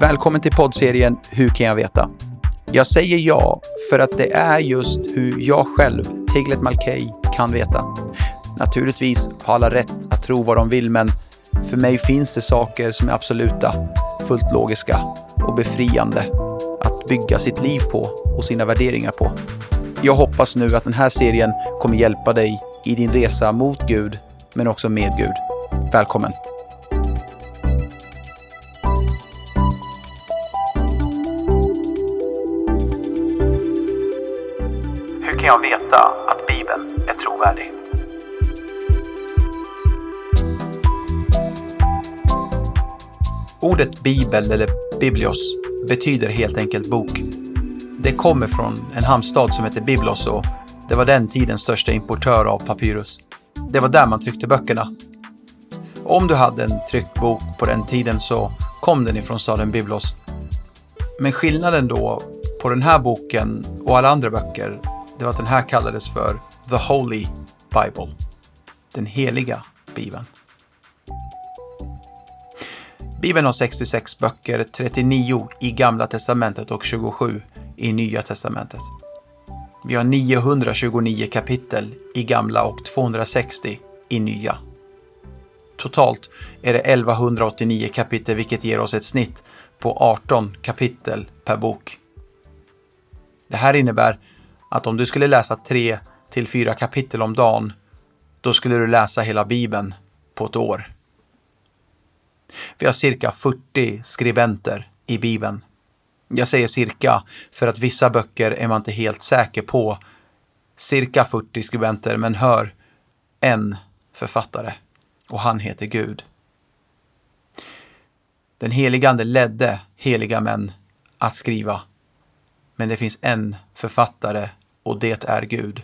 Välkommen till poddserien Hur kan jag veta? Jag säger ja för att det är just hur jag själv, Tiglet Malkey, kan veta. Naturligtvis har alla rätt att tro vad de vill, men för mig finns det saker som är absoluta, fullt logiska och befriande att bygga sitt liv på och sina värderingar på. Jag hoppas nu att den här serien kommer hjälpa dig i din resa mot Gud, men också med Gud. Välkommen! Jag veta att Bibeln är trovärdig? Ordet bibel eller biblios betyder helt enkelt bok. Det kommer från en hamnstad som heter Biblos och det var den tidens största importör av papyrus. Det var där man tryckte böckerna. Om du hade en tryckt bok på den tiden så kom den ifrån staden Biblos. Men skillnaden då på den här boken och alla andra böcker, det var att den här kallades för The Holy Bible. Den heliga Bibeln. Bibeln har 66 böcker, 39 i Gamla Testamentet och 27 i Nya Testamentet. Vi har 929 kapitel i Gamla och 260 i Nya. Totalt är det 1189 kapitel vilket ger oss ett snitt på 18 kapitel per bok. Det här innebär att om du skulle läsa 3 till 4 kapitel om dagen, då skulle du läsa hela Bibeln på ett år. Vi har cirka 40 skribenter i Bibeln. Jag säger cirka för att vissa böcker är man inte helt säker på. Cirka 40 skribenter, men hör, en författare och han heter Gud. Den helige Ande ledde heliga män att skriva. Men det finns en författare och det är Gud.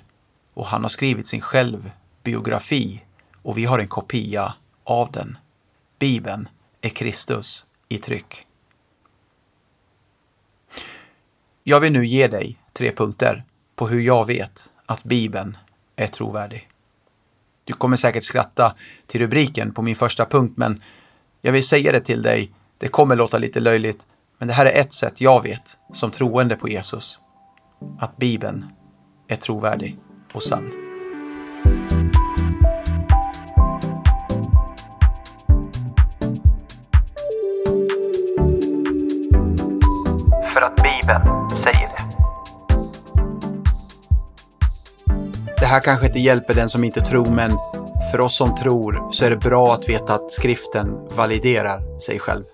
Och han har skrivit sin självbiografi och vi har en kopia av den. Bibeln är Kristus i tryck. Jag vill nu ge dig tre punkter på hur jag vet att Bibeln är trovärdig. Du kommer säkert skratta till rubriken på min första punkt, men jag vill säga det till dig. Det kommer låta lite löjligt, men det här är ett sätt jag vet som troende på Jesus. Att Bibeln är trovärdig och sann. För att Bibeln säger det. Det här kanske inte hjälper den som inte tror, men för oss som tror så är det bra att veta att skriften validerar sig själv.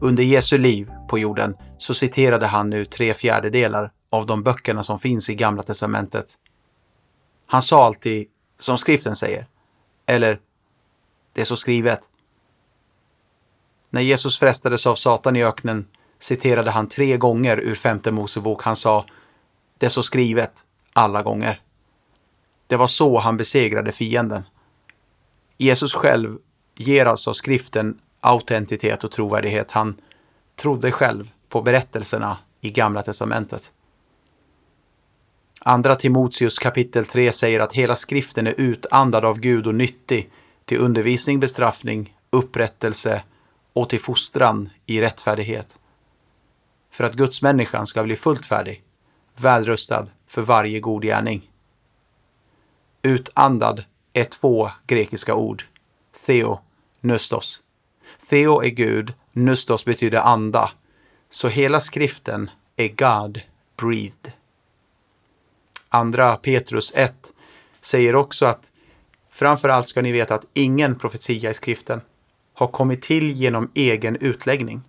Under Jesu liv på jorden så citerade han nu tre fjärdedelar av de böckerna som finns i Gamla Testamentet. Han sa alltid som skriften säger, eller det är så skrivet. När Jesus frestades av Satan i öknen citerade han tre gånger ur femte Mosebok. Han sa, det är så skrivet alla gånger. Det var så han besegrade fienden. Jesus själv ger alltså skriften autentitet och trovärdighet. Han trodde själv på berättelserna i Gamla Testamentet. Andra Timoteus kapitel 3 säger att hela skriften är utandad av Gud och nyttig till undervisning, bestraffning, upprättelse och till fostran i rättfärdighet. För att Guds människan ska bli fullt färdig, välrustad för varje god gärning. Utandad är två grekiska ord. Theo, nustos. Theo är Gud, nustos betyder anda. Så hela skriften är God breathed. Andra Petrus 1 säger också att framförallt ska ni veta att ingen profetia i skriften har kommit till genom egen utläggning.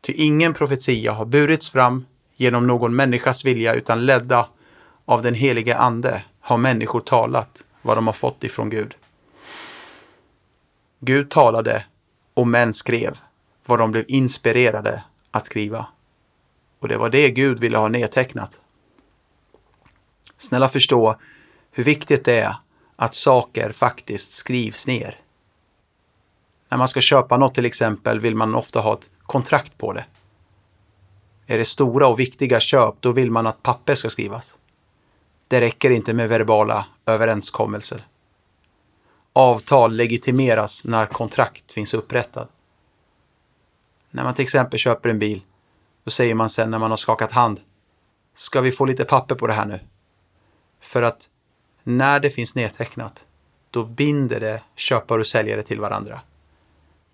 Ty ingen profetia har burits fram genom någon människas vilja utan ledda av den helige Ande har människor talat vad de har fått ifrån Gud. Gud talade och män skrev vad de blev inspirerade att skriva. Och det var det Gud ville ha nedtecknat. Snälla förstå hur viktigt det är att saker faktiskt skrivs ner. När man ska köpa något till exempel vill man ofta ha ett kontrakt på det. Är det stora och viktiga köp, då vill man att papper ska skrivas. Det räcker inte med verbala överenskommelser. Avtal legitimeras när kontrakt finns upprättad. När man till exempel köper en bil, då säger man sen när man har skakat hand, ska vi få lite papper på det här nu? För att när det finns nedtecknat, då binder det köpare och säljare till varandra.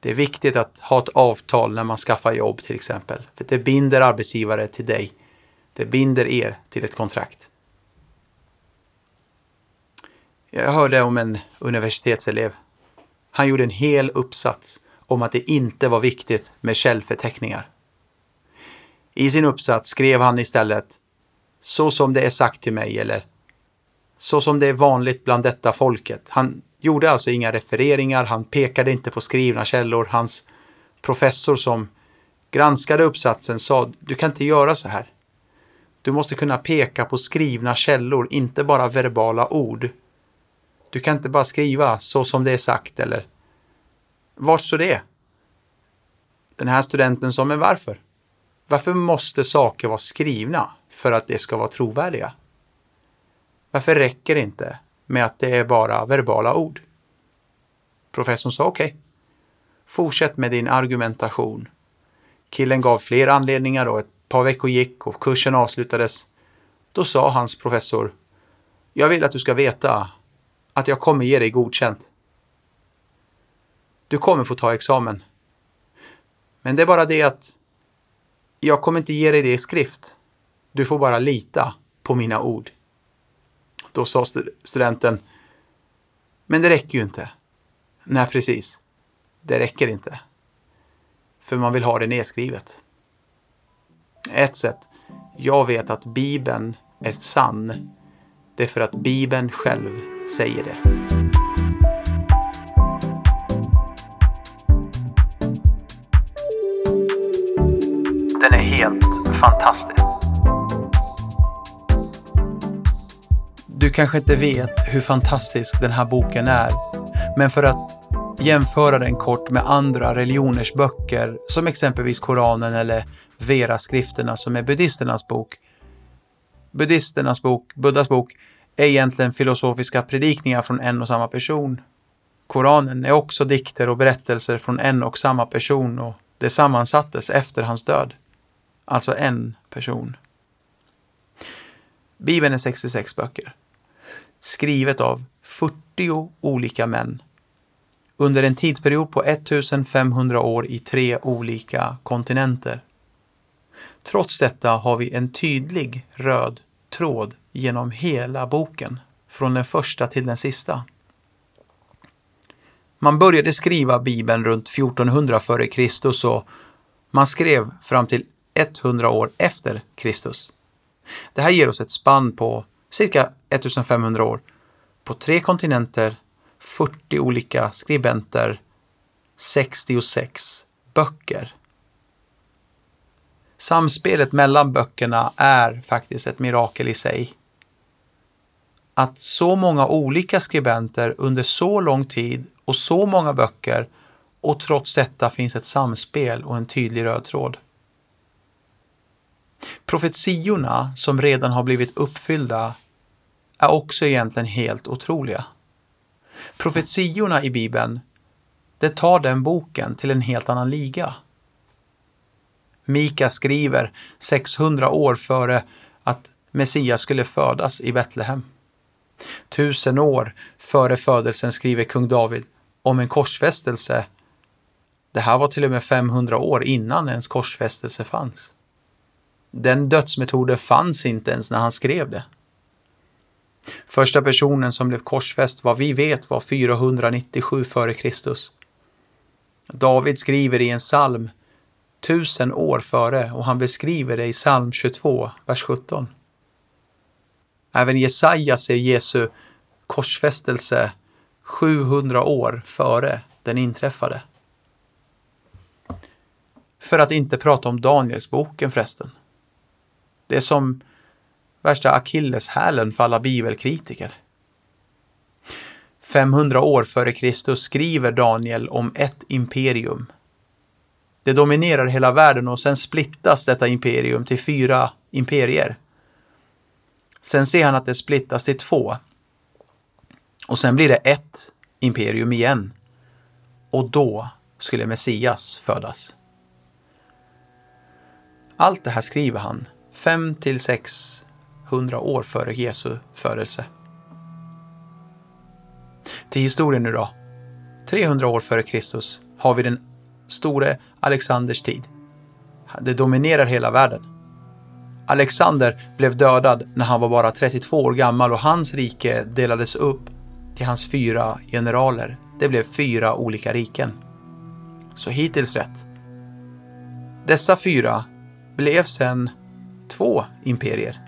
Det är viktigt att ha ett avtal när man skaffar jobb till exempel. För det binder arbetsgivare till dig. Det binder er till ett kontrakt. Jag hörde om en universitetselev. Han gjorde en hel uppsats om att det inte var viktigt med källförteckningar. I sin uppsats skrev han istället så som det är sagt till mig eller så som det är vanligt bland detta folket. Han gjorde alltså inga refereringar, han pekade inte på skrivna källor. Hans professor som granskade uppsatsen sa du kan inte göra så här. Du måste kunna peka på skrivna källor, inte bara verbala ord. Du kan inte bara skriva så som det är sagt eller vart står det? Den här studenten sa, men varför? Varför måste saker vara skrivna för att det ska vara trovärdiga? Varför räcker det inte med att det är bara verbala ord? Professorn sa okej. Okay. Fortsätt med din argumentation. Killen gav fler anledningar och ett par veckor gick och kursen avslutades. Då sa hans professor Jag vill att du ska veta att jag kommer ge dig godkänt. Du kommer få ta examen. Men det är bara det att jag kommer inte ge dig det i skrift. Du får bara lita på mina ord. Då sa studenten, men det räcker ju inte. Nej, precis. Det räcker inte. För man vill ha det nedskrivet. Ett sätt. Jag vet att Bibeln är sann. Det är för att Bibeln själv säger det. Den är helt fantastisk. Kanske inte vet hur fantastisk den här boken är, men för att jämföra den kort med andra religioners böcker, som exempelvis Koranen eller Vera-skrifterna som är buddisternas bok. Buddisternas bok, Buddhas bok, är egentligen filosofiska predikningar från en och samma person. Koranen är också dikter och berättelser från en och samma person och det sammansattes efter hans död. Alltså en person. Bibeln är 66 böcker skrivet av 40 olika män under en tidsperiod på 1500 år i tre olika kontinenter. Trots detta har vi en tydlig röd tråd genom hela boken, från den första till den sista. Man började skriva Bibeln runt 1400 f.Kr. och man skrev fram till 100 år efter Kristus. Det här ger oss ett spann på cirka 1500 år på tre kontinenter, 40 olika skribenter, 66 böcker. Samspelet mellan böckerna är faktiskt ett mirakel i sig. Att så många olika skribenter under så lång tid och så många böcker och trots detta finns ett samspel och en tydlig röd tråd. Profetiorna som redan har blivit uppfyllda är också egentligen helt otroliga. Profetiorna i Bibeln, det tar den boken till en helt annan liga. Mika skriver 600 år före att Messias skulle födas i Betlehem. Tusen år före födelsen skriver kung David om en korsfästelse. Det här var till och med 500 år innan ens korsfästelse fanns. Den dödsmetoden fanns inte ens när han skrev det. Första personen som blev korsfäst vad vi vet var 497 f.Kr. David skriver i en psalm tusen år före och han beskriver det i psalm 22, vers 17. Även Jesaja ser Jesu korsfästelse 700 år före den inträffade. För att inte prata om Danielsboken förresten. Det som värsta akilleshälen för alla bibelkritiker. 500 år före Kristus skriver Daniel om ett imperium. Det dominerar hela världen och sen splittas detta imperium till fyra imperier. Sen ser han att det splittas till två. Och sen blir det ett imperium igen. Och då skulle Messias födas. Allt det här skriver han 5 till 100 år före Jesu födelse. Till historien nu då. 300 år före Kristus har vi den store Alexanders tid. Det dominerar hela världen. Alexander blev dödad när han var bara 32 år gammal och hans rike delades upp till hans fyra generaler. Det blev fyra olika riken. Så hittills rätt. Dessa fyra blev sen två imperier.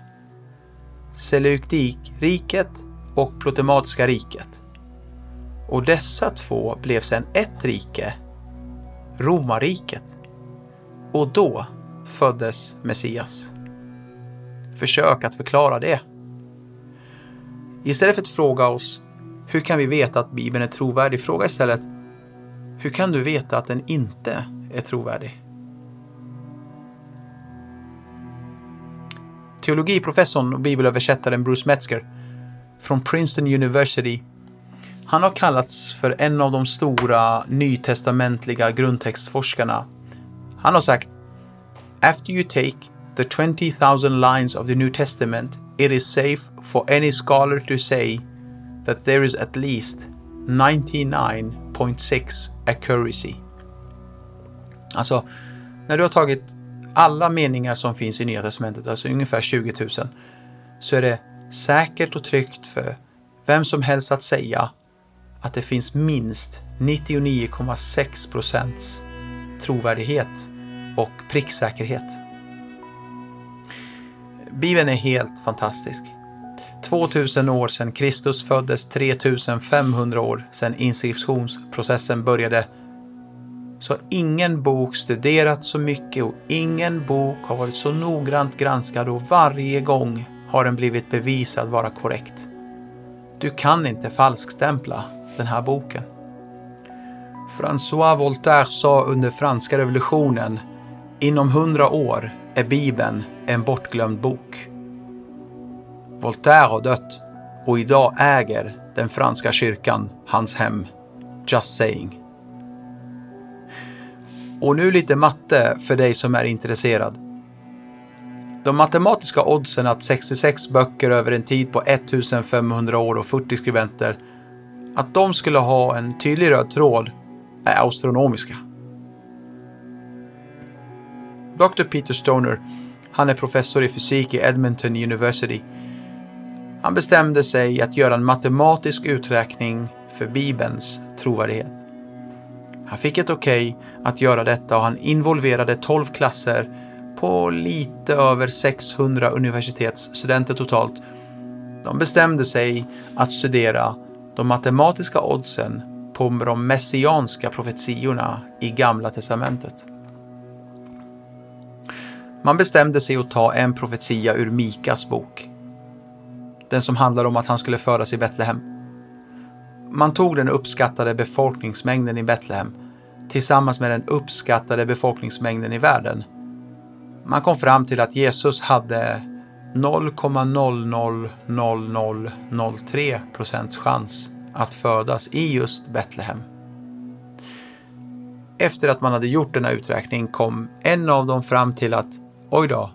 Seleukidikriket och Plotematiska riket. Och dessa två blev sedan ett rike, Romarriket. Och då föddes Messias. Försök att förklara det. Istället för att fråga oss hur kan vi veta att Bibeln är trovärdig? Fråga istället hur kan du veta att den inte är trovärdig? Teologiprofessorn och bibelöversättaren Bruce Metzger från Princeton University han har kallats för en av de stora nytestamentliga grundtextforskarna. Han har sagt After you take the 20,000 lines of the New Testament, it is safe for any scholar to say that there is at least 99.6 accuracy. Alltså, när du har tagit alla meningar som finns i Nya Testamentet, alltså ungefär 20 000, så är det säkert och tryggt för vem som helst att säga att det finns minst 99,6 procents trovärdighet och pricksäkerhet. Bibeln är helt fantastisk. 2000 år sedan Kristus föddes, 3500 år sedan inskriptionsprocessen började, så har ingen bok studerat så mycket och ingen bok har varit så noggrant granskad och varje gång har den blivit bevisad vara korrekt. Du kan inte falskstämpla den här boken. François Voltaire sa under franska revolutionen Inom hundra år är Bibeln en bortglömd bok. Voltaire har dött och idag äger den franska kyrkan hans hem. Just saying. Och nu lite matte för dig som är intresserad. De matematiska oddsen att 66 böcker över en tid på 1500 år och 40 skribenter, att de skulle ha en tydlig röd tråd, är astronomiska. Dr. Peter Stoner, han är professor i fysik i Edmonton University. Han bestämde sig att göra en matematisk uträkning för Bibelns trovärdighet. Han fick ett okej okay att göra detta och han involverade 12 klasser på lite över 600 universitetsstudenter totalt. De bestämde sig att studera de matematiska oddsen på de messianska profetiorna i Gamla testamentet. Man bestämde sig att ta en profetia ur Mikas bok. Den som handlar om att han skulle födas i Betlehem. Man tog den uppskattade befolkningsmängden i Betlehem tillsammans med den uppskattade befolkningsmängden i världen. Man kom fram till att Jesus hade 0,000003 procents chans att födas i just Betlehem. Efter att man hade gjort denna uträkning kom en av dem fram till att oj då,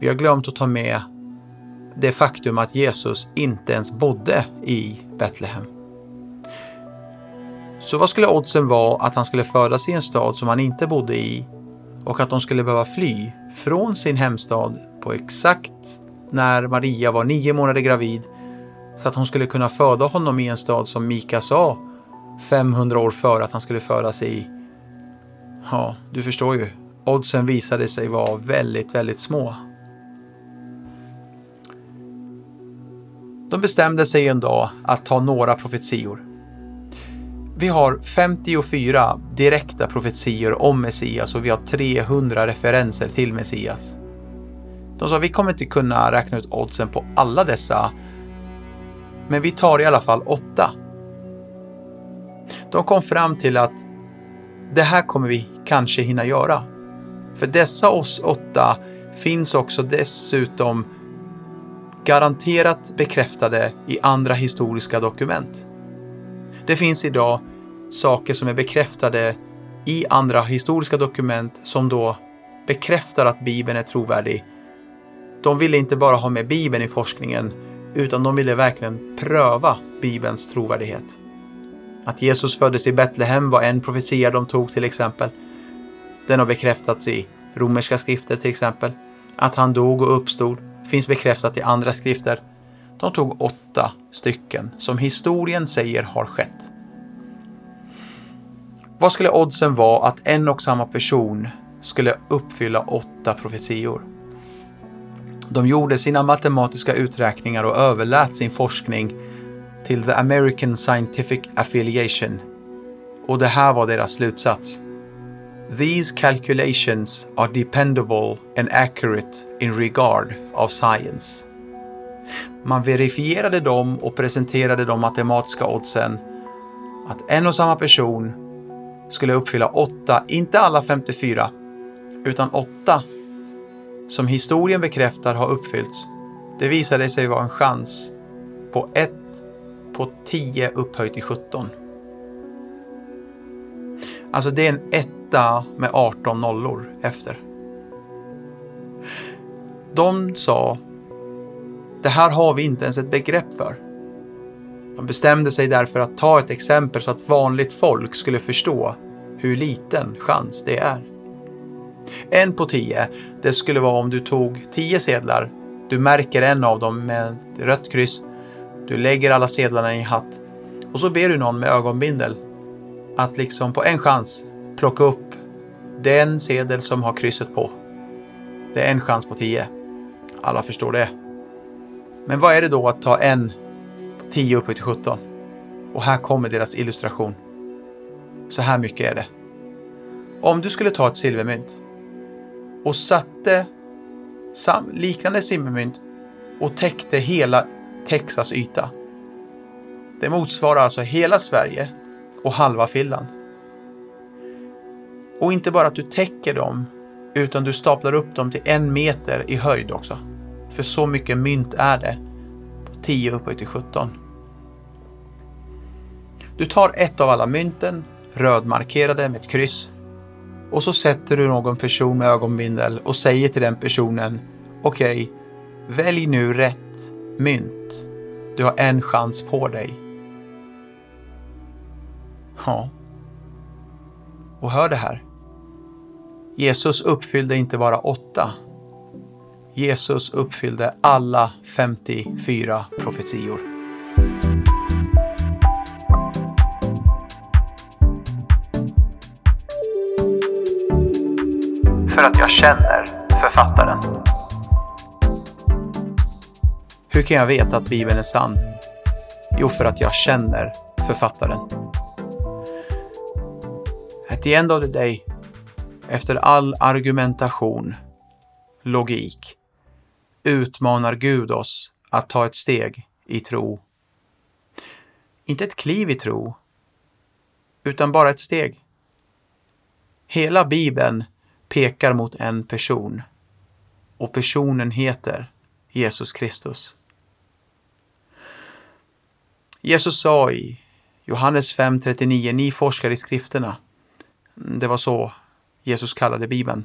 vi har glömt att ta med det faktum att Jesus inte ens bodde i Betlehem. Så vad skulle oddsen vara att han skulle födas i en stad som han inte bodde i och att de skulle behöva fly från sin hemstad på exakt när Maria var nio månader gravid så att hon skulle kunna föda honom i en stad som Mika sa 500 år före att han skulle födas i. Ja, du förstår ju. Oddsen visade sig vara väldigt, väldigt små. De bestämde sig en dag att ta några profetior. Vi har 54 direkta profetior om Messias och vi har 300 referenser till Messias. De sa vi kommer inte kunna räkna ut oddsen på alla dessa, men vi tar i alla fall åtta. De kom fram till att det här kommer vi kanske hinna göra. För dessa oss åtta finns också dessutom garanterat bekräftade i andra historiska dokument. Det finns idag saker som är bekräftade i andra historiska dokument som då bekräftar att Bibeln är trovärdig. De ville inte bara ha med Bibeln i forskningen, utan de ville verkligen pröva Bibelns trovärdighet. Att Jesus föddes i Betlehem var en profetia de tog till exempel. Den har bekräftats i romerska skrifter till exempel. Att han dog och uppstod finns bekräftat i andra skrifter. De tog åtta stycken som historien säger har skett. Vad skulle oddsen vara att en och samma person skulle uppfylla åtta profetior? De gjorde sina matematiska uträkningar och överlät sin forskning till The American Scientific Affiliation. Och det här var deras slutsats. These calculations are dependable and accurate in regard of science. Man verifierade dem och presenterade de matematiska oddsen att en och samma person skulle uppfylla åtta, inte alla 54, utan åtta som historien bekräftar har uppfyllts. Det visade sig vara en chans på 1 på 10 upphöjt till 17. Alltså det är en etta med 18 nollor efter. De sa, det här har vi inte ens ett begrepp för. De bestämde sig därför att ta ett exempel så att vanligt folk skulle förstå hur liten chans det är. En på tio, det skulle vara om du tog tio sedlar, du märker en av dem med ett rött kryss, du lägger alla sedlarna i en hatt och så ber du någon med ögonbindel att liksom på en chans plocka upp den sedel som har krysset på. Det är en chans på tio. Alla förstår det. Men vad är det då att ta en på 10 upphöjt till 17? Och här kommer deras illustration. Så här mycket är det. Om du skulle ta ett silvermynt och satte liknande silvermynt och täckte hela Texas yta. Det motsvarar alltså hela Sverige och halva Finland. Och inte bara att du täcker dem, utan du staplar upp dem till en meter i höjd också. För så mycket mynt är det. 10 upphöjt till 17. Du tar ett av alla mynten, rödmarkerade med ett kryss. Och så sätter du någon person med ögonbindel och säger till den personen Okej, okay, välj nu rätt mynt. Du har en chans på dig. Ja. Och hör det här. Jesus uppfyllde inte bara åtta. Jesus uppfyllde alla 54 profetior. För att jag känner författaren. Hur kan jag veta att Bibeln är sann? Jo, för att jag känner författaren. At the end of the day, efter all argumentation, logik, utmanar Gud oss att ta ett steg i tro. Inte ett kliv i tro, utan bara ett steg. Hela Bibeln pekar mot en person och personen heter Jesus Kristus. Jesus sa i Johannes 5.39, ni forskar i skrifterna. Det var så Jesus kallade Bibeln.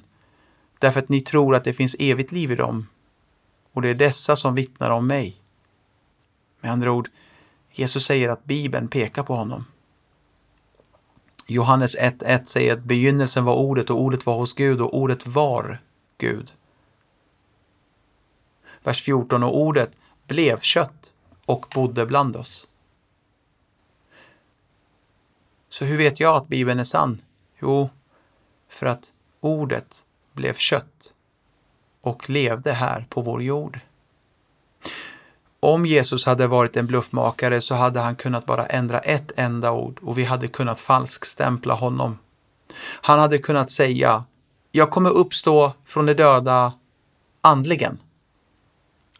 Därför att ni tror att det finns evigt liv i dem. Och det är dessa som vittnar om mig. Med andra ord, Jesus säger att Bibeln pekar på honom. Johannes 1.1 säger att begynnelsen var ordet och ordet var hos Gud och ordet var Gud. Vers 14 och ordet blev kött och bodde bland oss. Så hur vet jag att Bibeln är sann? Jo, för att ordet blev kött och levde här på vår jord. Om Jesus hade varit en bluffmakare så hade han kunnat bara ändra ett enda ord och vi hade kunnat falskstämpla honom. Han hade kunnat säga Jag kommer uppstå från de döda andligen.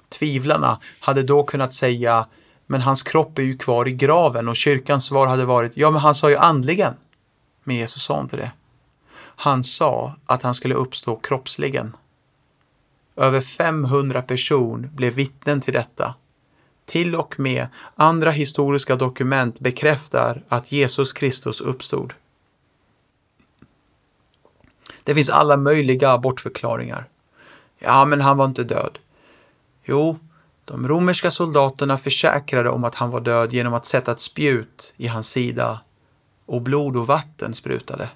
Tvivlarna hade då kunnat säga men hans kropp är ju kvar i graven och kyrkans svar hade varit ja, men han sa ju andligen. Men Jesus sa inte det. Han sa att han skulle uppstå kroppsligen. Över 500 personer blev vittnen till detta. Till och med andra historiska dokument bekräftar att Jesus Kristus uppstod. Det finns alla möjliga bortförklaringar. Ja, men han var inte död. Jo, de romerska soldaterna försäkrade om att han var död genom att sätta ett spjut i hans sida och blod och vatten sprutade.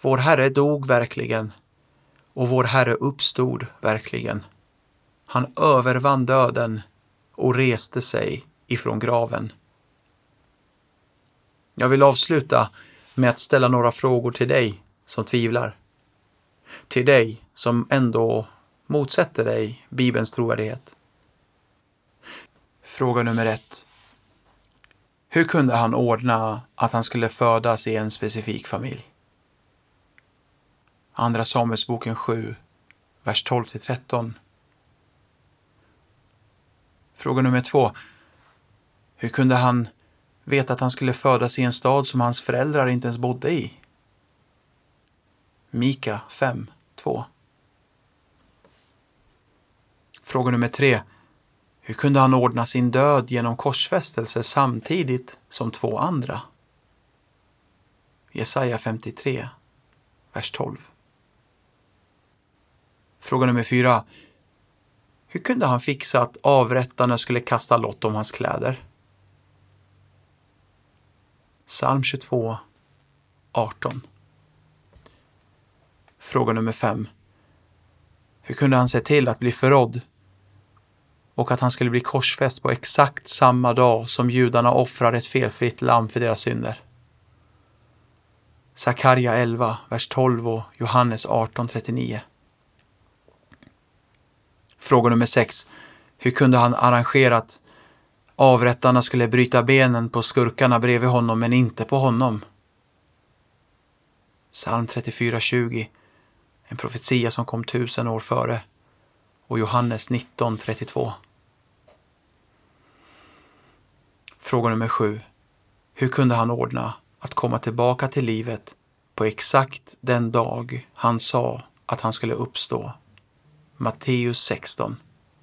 Vår Herre dog verkligen och vår Herre uppstod verkligen. Han övervann döden och reste sig ifrån graven. Jag vill avsluta med att ställa några frågor till dig som tvivlar. Till dig som ändå motsätter dig Bibelns trovärdighet. Fråga nummer ett. Hur kunde han ordna att han skulle födas i en specifik familj? Andra Samuelsboken 7, vers 12-13. Fråga nummer två. Hur kunde han veta att han skulle födas i en stad som hans föräldrar inte ens bodde i? Mika 5, 2. Fråga nummer tre. Hur kunde han ordna sin död genom korsfästelse samtidigt som två andra? Jesaja 53, vers 12. Fråga nummer fyra. Hur kunde han fixa att avrättarna skulle kasta lott om hans kläder? Psalm 22, 18. Fråga nummer 5. Hur kunde han se till att bli förrådd och att han skulle bli korsfäst på exakt samma dag som judarna offrar ett felfritt lamm för deras synder? Sakarja 11, vers 12 och Johannes 18, 39. Fråga nummer 6. Hur kunde han arrangera att avrättarna skulle bryta benen på skurkarna bredvid honom men inte på honom? Psalm 34.20 en profetia som kom tusen år före och Johannes 19.32. Fråga nummer sju. Hur kunde han ordna att komma tillbaka till livet på exakt den dag han sa att han skulle uppstå? Matteus 16,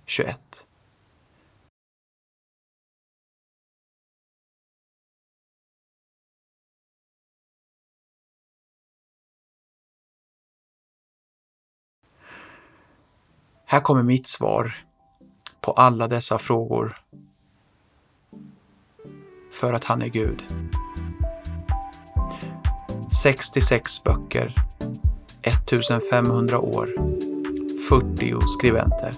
21. Här kommer mitt svar på alla dessa frågor. För att han är Gud. 66 böcker, 1500 år, 40 skribenter.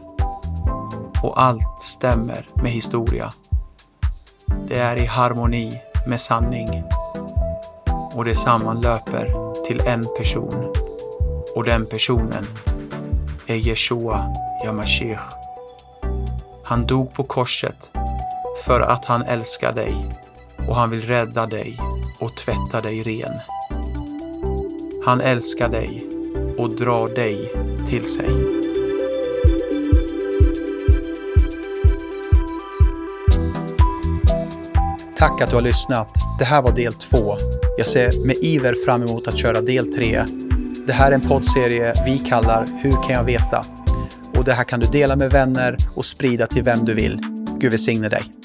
Och allt stämmer med historia. Det är i harmoni med sanning. Och det sammanlöper till en person. Och den personen är Jeshua Yamashiach. Han dog på korset för att han älskar dig och han vill rädda dig och tvätta dig ren. Han älskar dig och drar dig till sig. Tack att du har lyssnat. Det här var del två. Jag ser med iver fram emot att köra del tre det här är en poddserie vi kallar Hur kan jag veta? Och det här kan du dela med vänner och sprida till vem du vill. Gud välsigne dig.